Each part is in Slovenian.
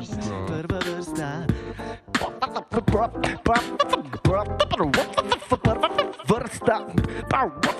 Prva vrsta. Vrsta.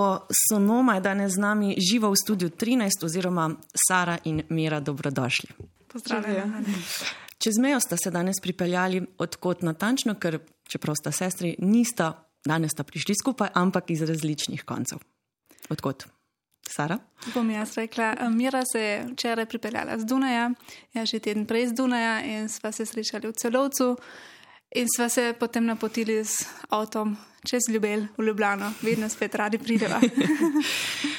Duo Sonoma je danes z nami živo v studiu 13, oziroma Sara in Mira, dobrodošli. Pozdravljena. Čez mejo sta se danes pripeljali, odkot natančno, ker čeprav sta sestri, nista danes sta prišli skupaj, ampak iz različnih koncev. Odkot? Sara? Bom jaz rekla, Mira se je včeraj pripeljala z Dunaja, jaz že teden prej z Dunaja in sva se srečali v celovcu in sva se potem napotili z avtom čez Ljubel v Ljubljano, vedno spet radi prideva.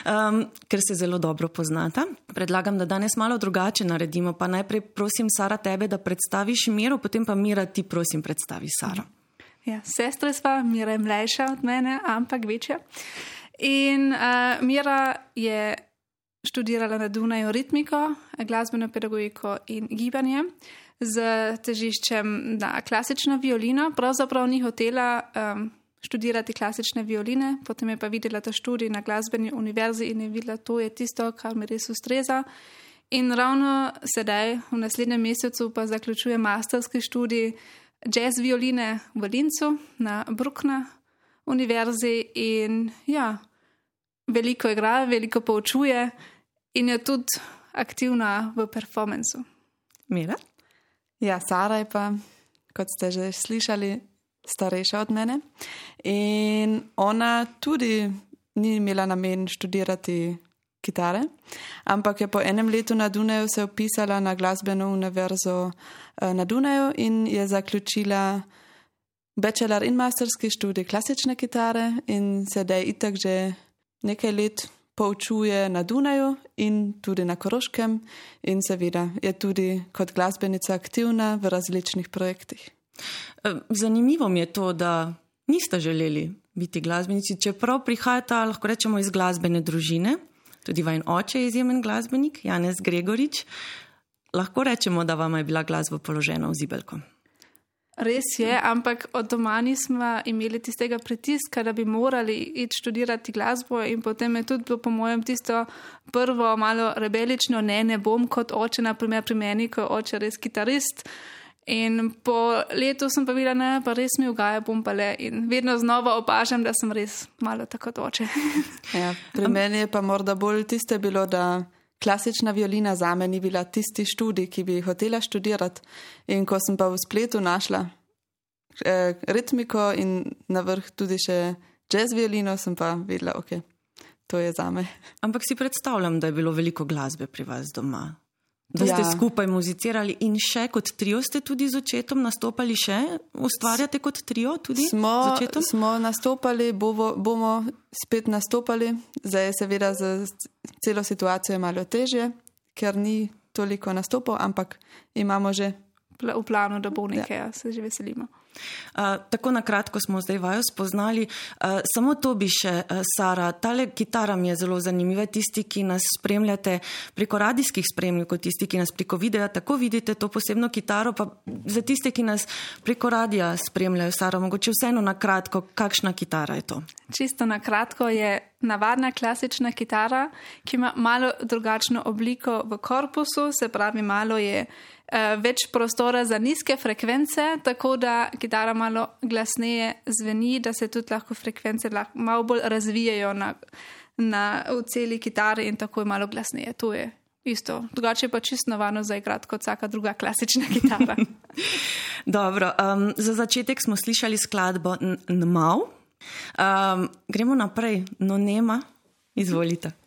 um, ker se zelo dobro poznata, predlagam, da danes malo drugače naredimo. Pa najprej prosim, Sara, tebe, da predstaviš Miro, potem pa Mira, ti prosim, predstavi Sara. Ja, sestra sva, Mira je mlajša od mene, ampak večja. In uh, Mira je študirala na Dunaju ritmiko, glasbeno pedagogiko in gibanje. Z težiščem na klasično violino. Pravzaprav ni hotela um, študirati klasične violine, potem je pa videla ta študij na glasbeni univerzi in je videla, da to je tisto, kar mi res ustreza. In ravno sedaj, v naslednjem mesecu, pa zaključuje masterski študij jazz violine v Lincu na Brukna univerzi in ja, veliko igra, veliko poučuje in je tudi aktivna v performancu. Mira? Ja, Sara je pa, kot ste že slišali, starejša od mene. In ona tudi ni imela namen študirati kitare, ampak je po enem letu na Dunaju se upisala na glasbeno univerzo eh, na Dunaju in je zaključila bachelor in masterski študij klasične kitare in sedaj itak že nekaj let poučuje na Dunaju in tudi na Koroškem in seveda je tudi kot glasbenica aktivna v različnih projektih. Eh, zanimivo mi je to, da niste želeli biti glasbenici, čeprav prihajate, lahko rečemo, iz glasbene družine. Tudi vaš oče je izjemen glasbenik, Janez Gregorič. Lahko rečemo, da vam je bila glasba položena v zibelko. Res je, ampak od doma nismo imeli tistega pritiska, da bi morali iti študirati glasbo, in potem je tudi bilo, po mojem, tisto prvo malo rebelično, ne, ne bom kot oče, naprimer pri meni, ko je oče res kitarist. In po letu sem pa videla, da pa res mi ugaja, bom pa le. In vedno znova opažam, da sem res malo tako oče. ja, pri meni je pa morda bolj tiste bilo, da klasična violina za me ni bila tisti študij, ki bi hotela študirati. In ko sem pa v spletu našla eh, ritmiko in na vrh tudi še jazz violino, sem pa videla, ok, to je za me. Ampak si predstavljam, da je bilo veliko glasbe pri vas doma. Da ste ja. skupaj muzicirali in še kot trio ste tudi z očetom nastopali, še ustvarjate kot trio tudi? Smo, smo nastopali, bomo, bomo spet nastopali. Zdaj je seveda za celo situacijo malo težje, ker ni toliko nastopov, ampak imamo že. V planu, da bo nekaj, ja. se že veselimo. Uh, tako na kratko smo zdaj vajo spoznali. Uh, samo to bi še, uh, Sara, tale kitara mi je zelo zanimiva. Tisti, ki nas spremljate preko radijskih spremljov, kot tisti, ki nas preko videa, tako vidite to posebno kitaro. Pa za tiste, ki nas preko radija spremljajo, Sara, mogoče vseeno na kratko, kakšna kitara je to? Čisto na kratko je navadna klasična kitara, ki ima malo drugačno obliko v korpusu, se pravi, malo je več prostora za nizke frekvence, tako da kitara malo glasneje zveni, da se tudi lahko frekvence lahko malo bolj razvijajo na, na, v celi kitari in tako je malo glasneje. To je isto. Drugače pa čisto navadno za igrati kot vsaka druga klasična kitara. Dobro, um, za začetek smo slišali skladbo Nmav. Um, gremo naprej, no nema, izvolite.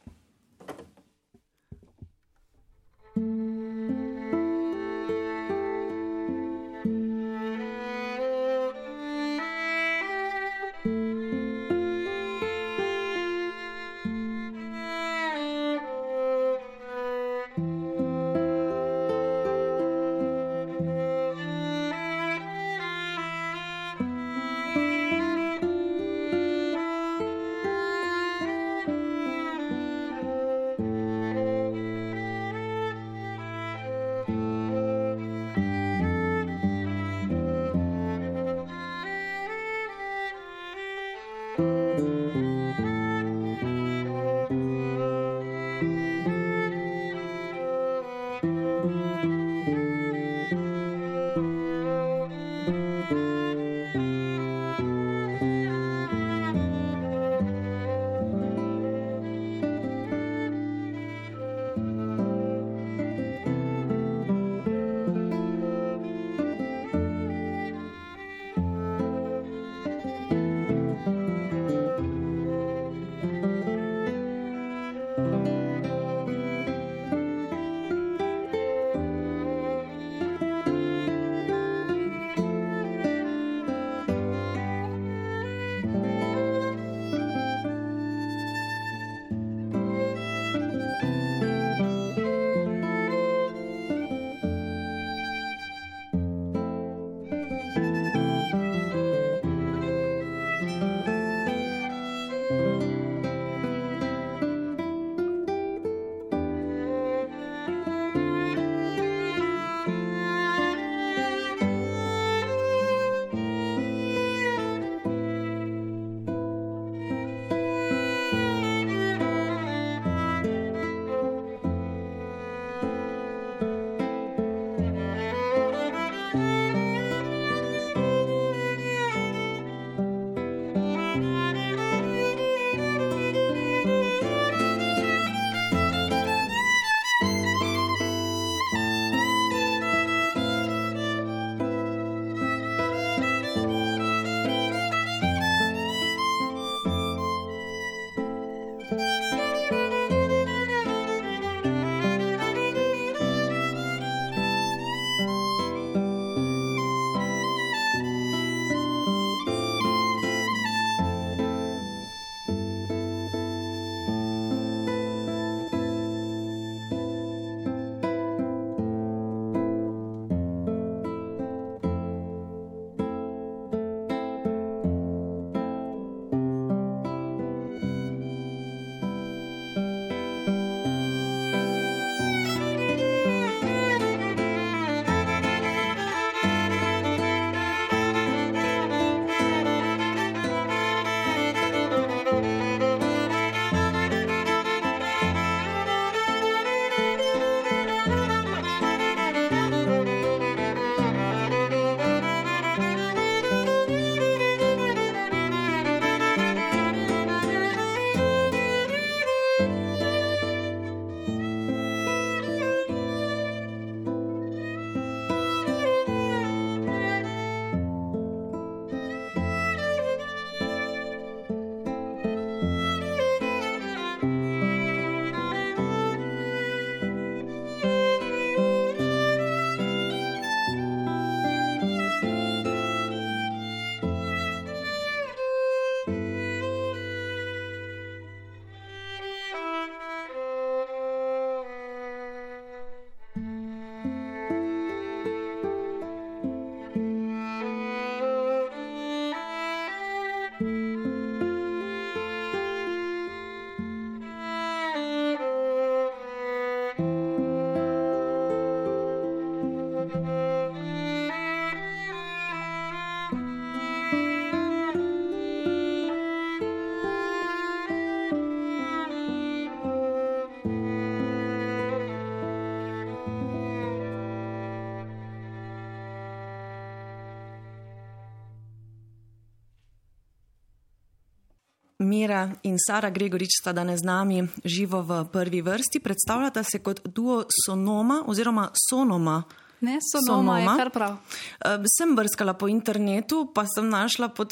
Mira in Sara Gregorič sta danes z nami živo v prvi vrsti. Predstavljata se kot duo Sonoma oziroma Sonoma. Ne, sonoma, sonoma. je kar prav. Uh, sem brskala po internetu, pa sem našla pod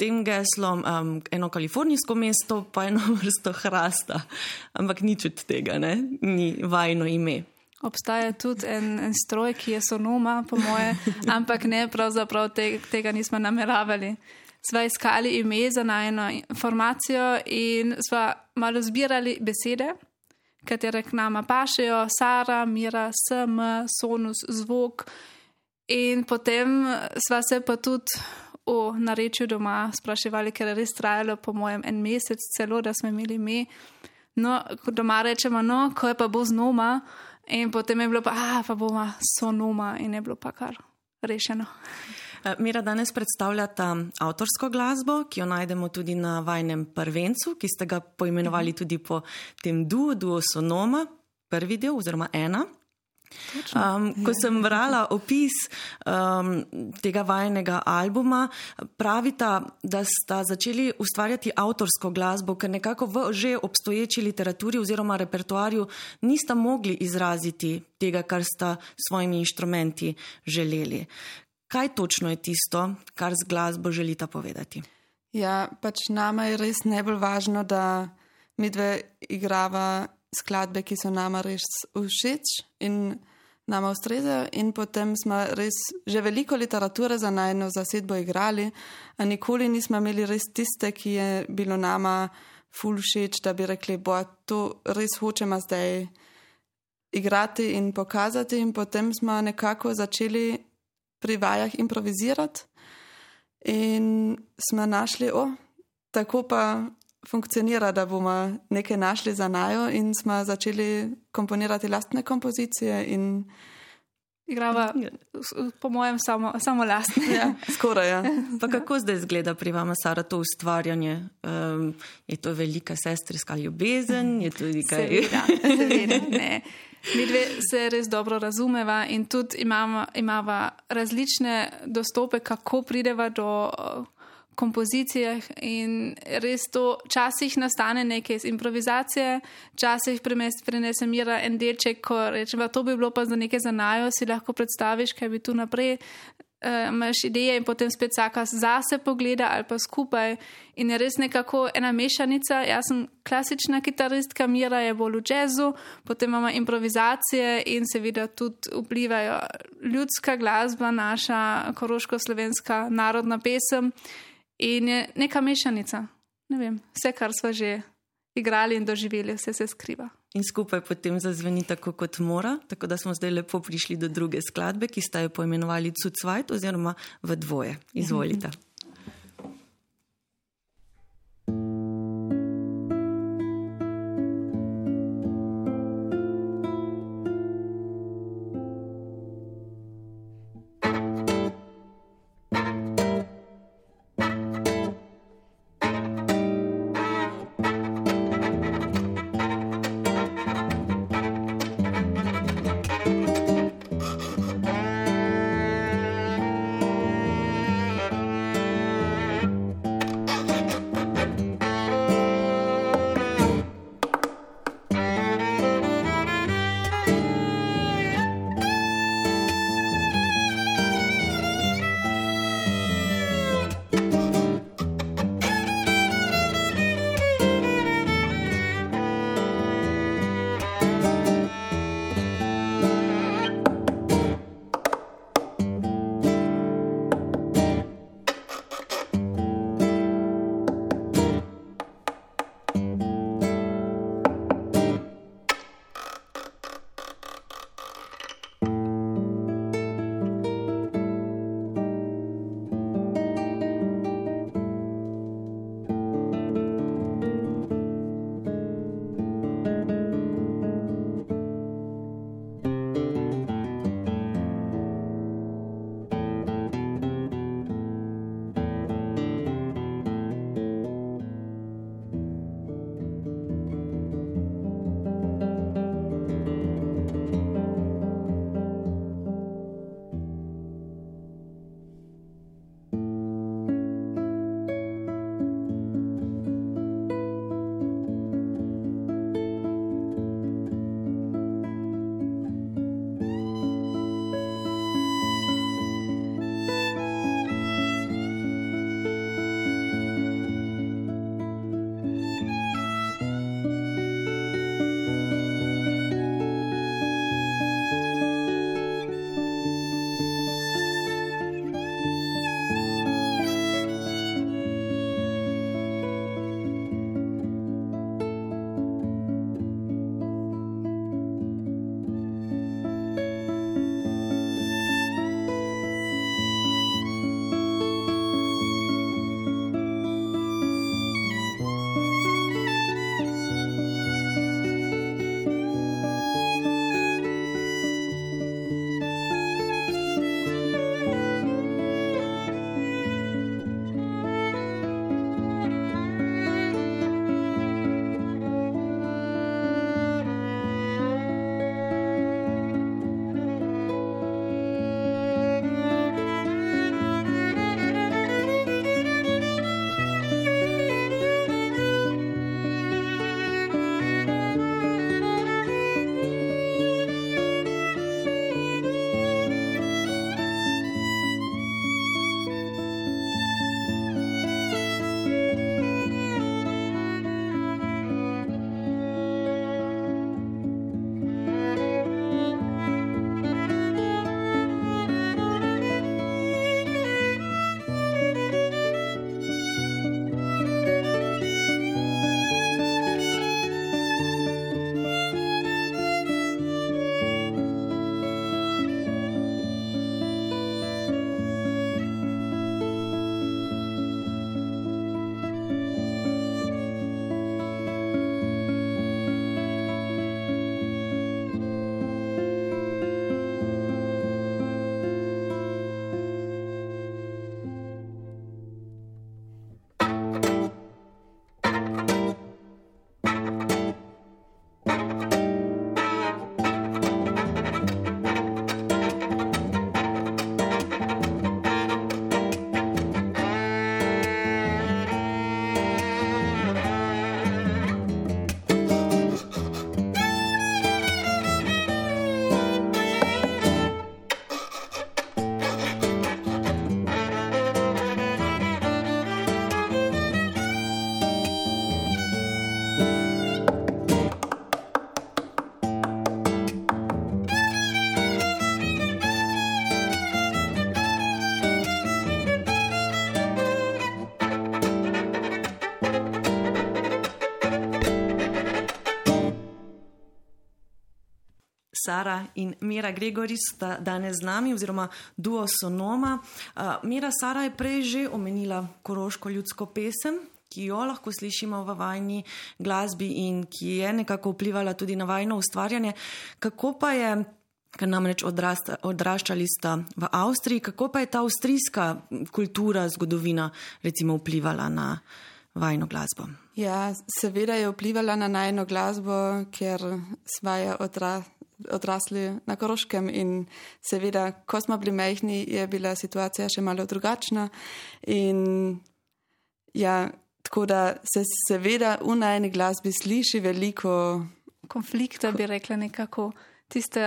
tem geslom um, eno kalifornijsko mesto, pa eno vrsto hrasta. Ampak nič od tega, ne? ni vajno ime. Obstaja tudi en, en stroj, ki je sonoma, po moje, ampak ne, pravzaprav te, tega nismo nameravali sva iskali ime za najno informacijo in sva malo zbirali besede, katere k nama pašejo, Sara, Mira, SM, Sonus, zvok. In potem sva se pa tudi o narečju doma spraševali, ker je res trajalo, po mojem, en mesec celo, da smo imeli ime. No, doma rečemo, no, ko je pa bo znoma. In potem je bilo pa, ah, pa bomo sonoma in je bilo pa kar rešeno. Eh, Mira danes predstavljata avtorsko glasbo, ki jo najdemo tudi na vajnem prvencu, ki ste ga poimenovali tudi po tem duo, duo Sonoma, prvi del oziroma ena. Um, ko sem brala opis um, tega vajnega albuma, pravita, da sta začeli ustvarjati avtorsko glasbo, ker nekako v že obstoječi literaturi oziroma repertoarju nista mogli izraziti tega, kar sta s svojimi inštrumenti želeli. Kaj točno je tisto, kar z glasbo želite povedati? Ja, pač nama je res najbolj važno, da mi dve igrava skladbe, ki so nama res všeč in nama ustrezajo. In potem smo res že veliko literature za najno zasedbo igrali, a nikoli nismo imeli res tiste, ki je bilo nama ful všeč, da bi rekli, bo to res hočemo zdaj igrati in pokazati. In potem smo nekako začeli pri vajah improvizirati. In smo našli, o, tako pa funkcionira, da bomo nekaj našli za najo, in smo začeli komponirati lastne kompozicije. Igrava, po mojem, samo, samo lastne. Ja, skoraj. Ja. Pa kako zdaj izgleda pri vama, Sara, to ustvarjanje? Um, je to velika sestrska ljubezen? Je to tudi kaj? Seveda, seveda, ne. Mi dve se res dobro razumeva in tudi imamo, imamo različne dostope, kako prideva do uh, kompozicije. In res to včasih nastane nekaj iz improvizacije, včasih prenese mira en delček, ko rečemo, to bi bilo pa za nekaj za najo, si lahko predstaviš, kaj bi tu naprej imaš ideje in potem spet vsaka zase pogleda ali pa skupaj. In je res nekako ena mešanica. Jaz sem klasična kitaristka, Mira je bolj v jazzu, potem imamo improvizacije in seveda tudi vplivajo ljudska glasba, naša koroško-slovenska narodna pesem. In je neka mešanica. Ne vem, vse, kar smo že igrali in doživeli, vse se skriva in skupaj potem zazveni tako, kot mora. Tako da smo zdaj lepo prišli do druge skladbe, ki sta jo poimenovali Cucvajt oziroma v dvoje. Izvolite. Mm Sara in Mira Gregori sta danes z nami, oziroma duo Sonoma. Uh, Mira Sara je prej že omenila koroško ljudsko pesem, ki jo lahko slišimo v vajni glasbi in ki je nekako vplivala tudi na vajno ustvarjanje. Kako pa je, ker namreč odrasta, odraščali sta v Avstriji, kako pa je ta avstrijska kultura, zgodovina recimo vplivala na vajno glasbo? Ja, seveda je vplivala na najno glasbo, ker sva je odra, odrasli na Koroškem in seveda, ko smo bili mehni, je bila situacija še malo drugačna. In ja, tako da se seveda v najni glasbi sliši veliko konflikta, bi rekla nekako. Tiste,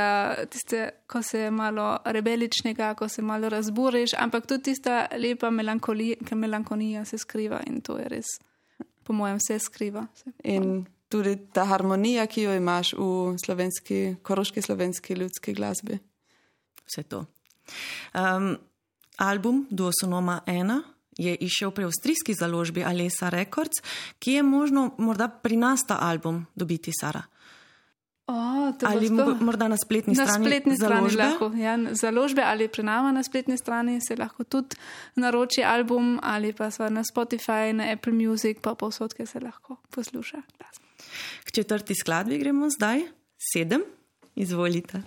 tiste, ko se malo rebeličnega, ko se malo razburiš, ampak tudi tista lepa melankolija se skriva in to je res po mojem, vse skriva. In tudi ta harmonija, ki jo imaš v slovenski, koroški slovenski ljudski glasbi. Vse to. Um, album Duosonoma 1 je išel pri avstrijski založbi Alesa Records, ki je možno morda pri nas ta album dobiti, Sara. O, ali to... morda na spletni na strani? Spletni založbe? strani lahko, ja, založbe ali pri nama na spletni strani se lahko tudi naroči album ali pa so na Spotify, na Apple Music, pa posodke se lahko posluša. K četrti skladbi gremo zdaj, sedem, izvolite.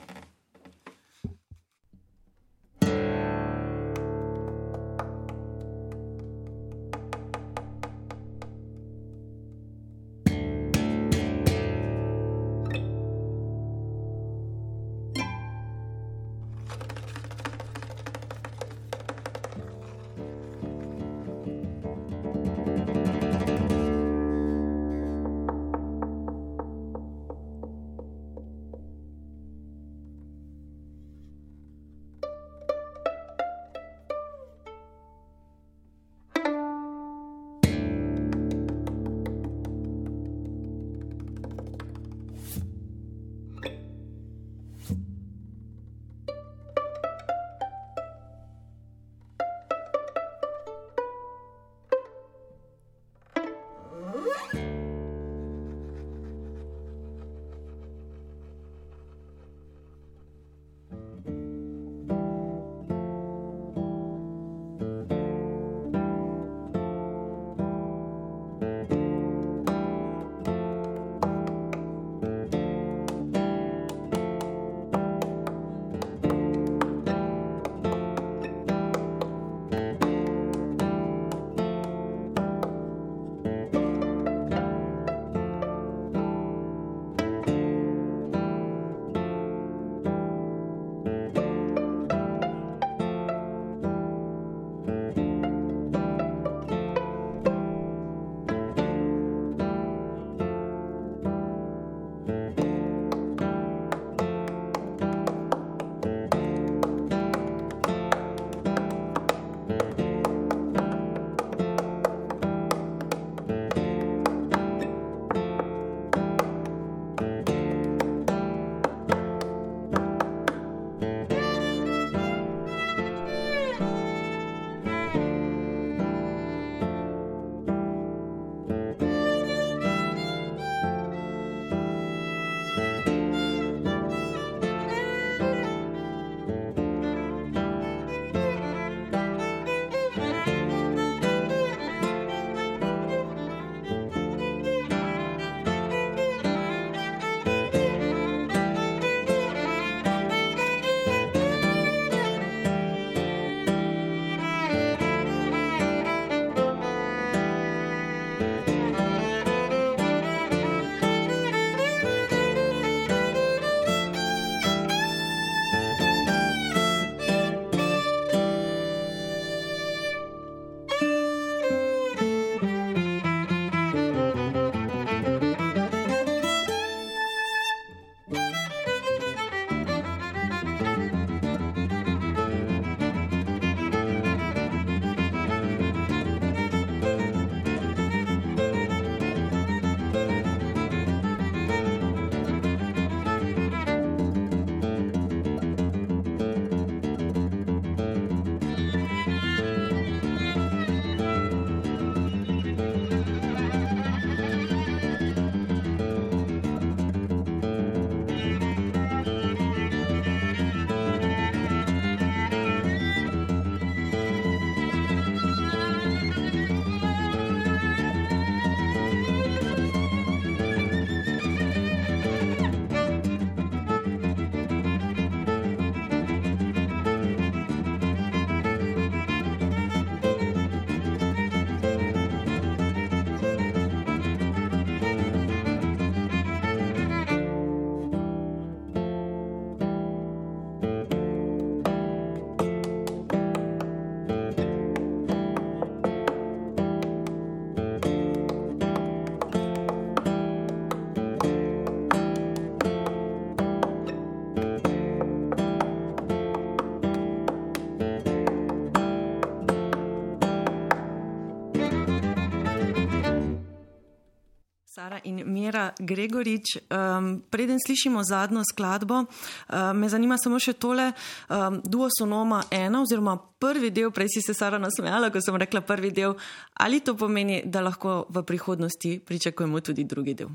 In Mira Gregorič. Um, preden slišimo zadnjo skladbo, um, me zanima samo še tole. Um, duo sonoma ena, oziroma prvi del, prej si se Sara nasmejala, ko sem rekla prvi del. Ali to pomeni, da lahko v prihodnosti pričakujemo tudi drugi del?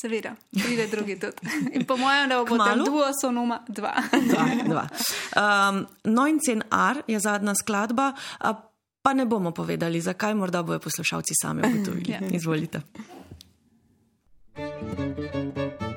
Seveda, pride drugi tudi. In po mojem, da bo tam duo sonoma dva. dva, dva. Um, Noin R je zadnja skladba. Pa ne bomo povedali, zakaj, morda bojo poslušalci sami ugotovili. ja. Izvolite. Thank you.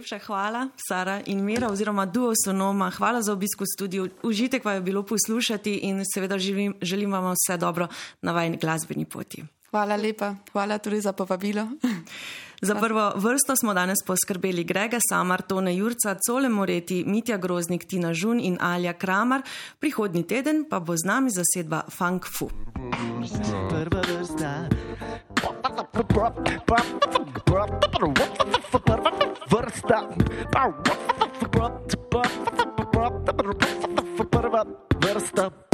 Najlepša hvala, Sara in Mira, oziroma Duo Sonoma. Hvala za obisk v studiu. Užitek vam je bilo poslušati in seveda želim, želim vam vse dobro na vajni glasbeni poti. Hvala lepa, hvala tudi za povabilo. Za prvo vrsto smo danes poskrbeli Grega Samar, Tone Jurca, Cole Moreti, Mitja Groznik, Tina Žun in Alja Kramar. Prihodnji teden pa bo z nami zasedba Funk Fu. Prva vrsta. Vrsta. Prva vrsta.